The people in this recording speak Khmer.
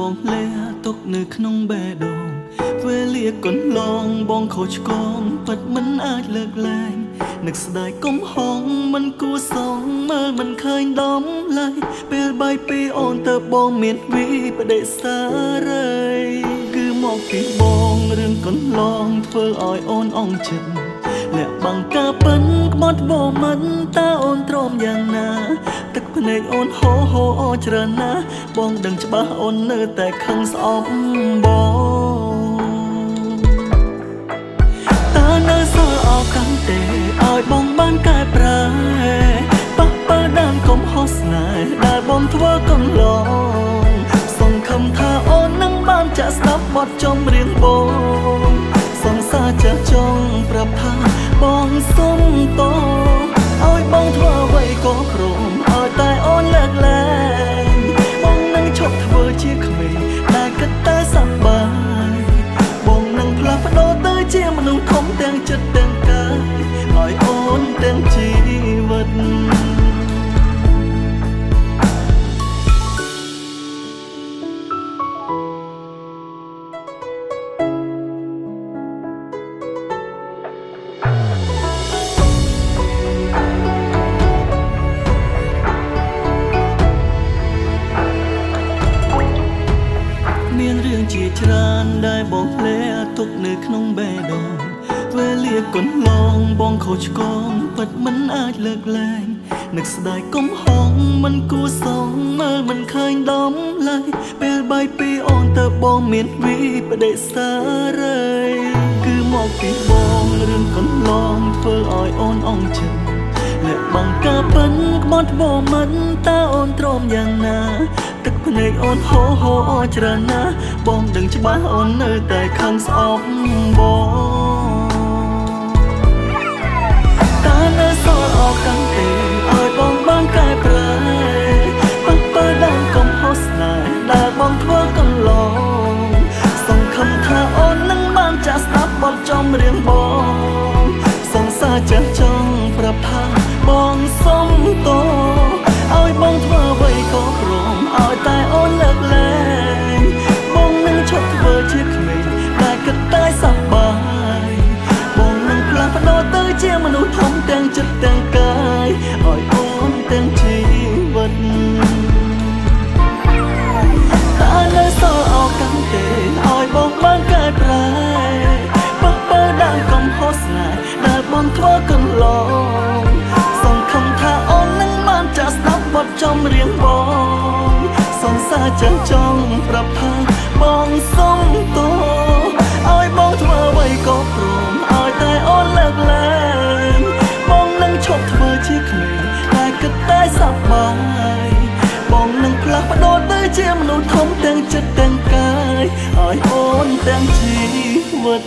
បងលាទុកនៅក្នុងបេះដូងវេលាកន្លងបងខូចឆ្គងពិតមិនអាចលើកលែងនឹកស្ដាយគុំហងមិនគួសងមើលមិនឃើញដំឡើយពេលបាយពីអូនទៅបងមានវីបដិសារីគឺមកពីបងរឿងកន្លងធ្វើឲ្យអូនអងចិត្ត លាក់បាំងការពិនក្បត់បមិនតើអូនទ្រាំយ៉ាងណា ទឹកភ្នែកអូនហូរហូរអច្រើនណាស់បងដឹងច្បាស់អូននៅតែខឹងស្អប់បងតើនៅសល់អកាន់ទេឲ្យបងបានកែប្រែប៉ះប៉ាដើមកំហុសស្នេហ៍ដែលបងធ្វើកន្លងសង្ឃឹមថាអូននឹងបានចាក់ស្ដាប់បទចម្រៀងបងសង្សារចាស់ចង់ប្រាប់ថា បងសុំតឲ្យបងធ្វើអ្វីក៏ព្រមឲ្យតែអូនលើកលែងបងនឹងឈប់ធ្វើជាក្មេងដែលគិតតែសប្បាយបងនឹងផ្លាស់ប្ដូរទៅជាមនុស្សធំទាំងចិត្តទាំងកាយឲ្យអូនទាំងជី ច្រើនដែលបងលែទុកនៅក្នុងបេះដូងវេលាកន្លងបងខូចឆ្គងពិតមិនអាចលើកលែងនឹកស្ដាយគុំហងមិនគួសងមើលមិនឃើញដំឡើយពេលបាយពីអូនទៅបងមានវីបដិសារីគឺមកពីបងរឿងកន្លងធ្វើឲ្យអូនអងចិត្ត លាក់បាំងការពិនក្បត់បមិនតើអូនទ្រាំយ៉ាងណាទឹកភ្នែកអូនហូរហូរអច្រើនណាស់បងដឹងច្បាស់អូននៅតែខឹងស្អប់បងតើនៅសល់អកកាន់ទេឲ្យបងបានកែប្រែប៉ះប៉ាដើមកំហុសស្នេហ៍ដែលបងធ្វើកន្លងសង្ឃឹមថាអូននឹងបានចាក់ស្ដាប់បទចម្រៀងបងសង្សារចាស់ចង់ប្រាប់ ប្ដូរទៅជាមនុស្សធំទាំងចិត្តទាំងកាយឲ្យអូនទាំងជីវិតតើនៅសល់អកាន់ទេឲ្យបងបានកែប្រែបោះបើដើមកំហុសស្នេហ៍ដែលបងធ្វើកន្លងសង្ឃឹមថាអូននឹងបានចាក់ស្ដាប់បទចម្រៀងបងសង្សារចិនចង់ប្រាប់ថាបងសុំតោឲ្យបងធ្វើអ្វីក៏ព្រម ជាមនុស្សធំទាំងចិត្តទាំងកាយឲ្យអូនទាំងជីវិត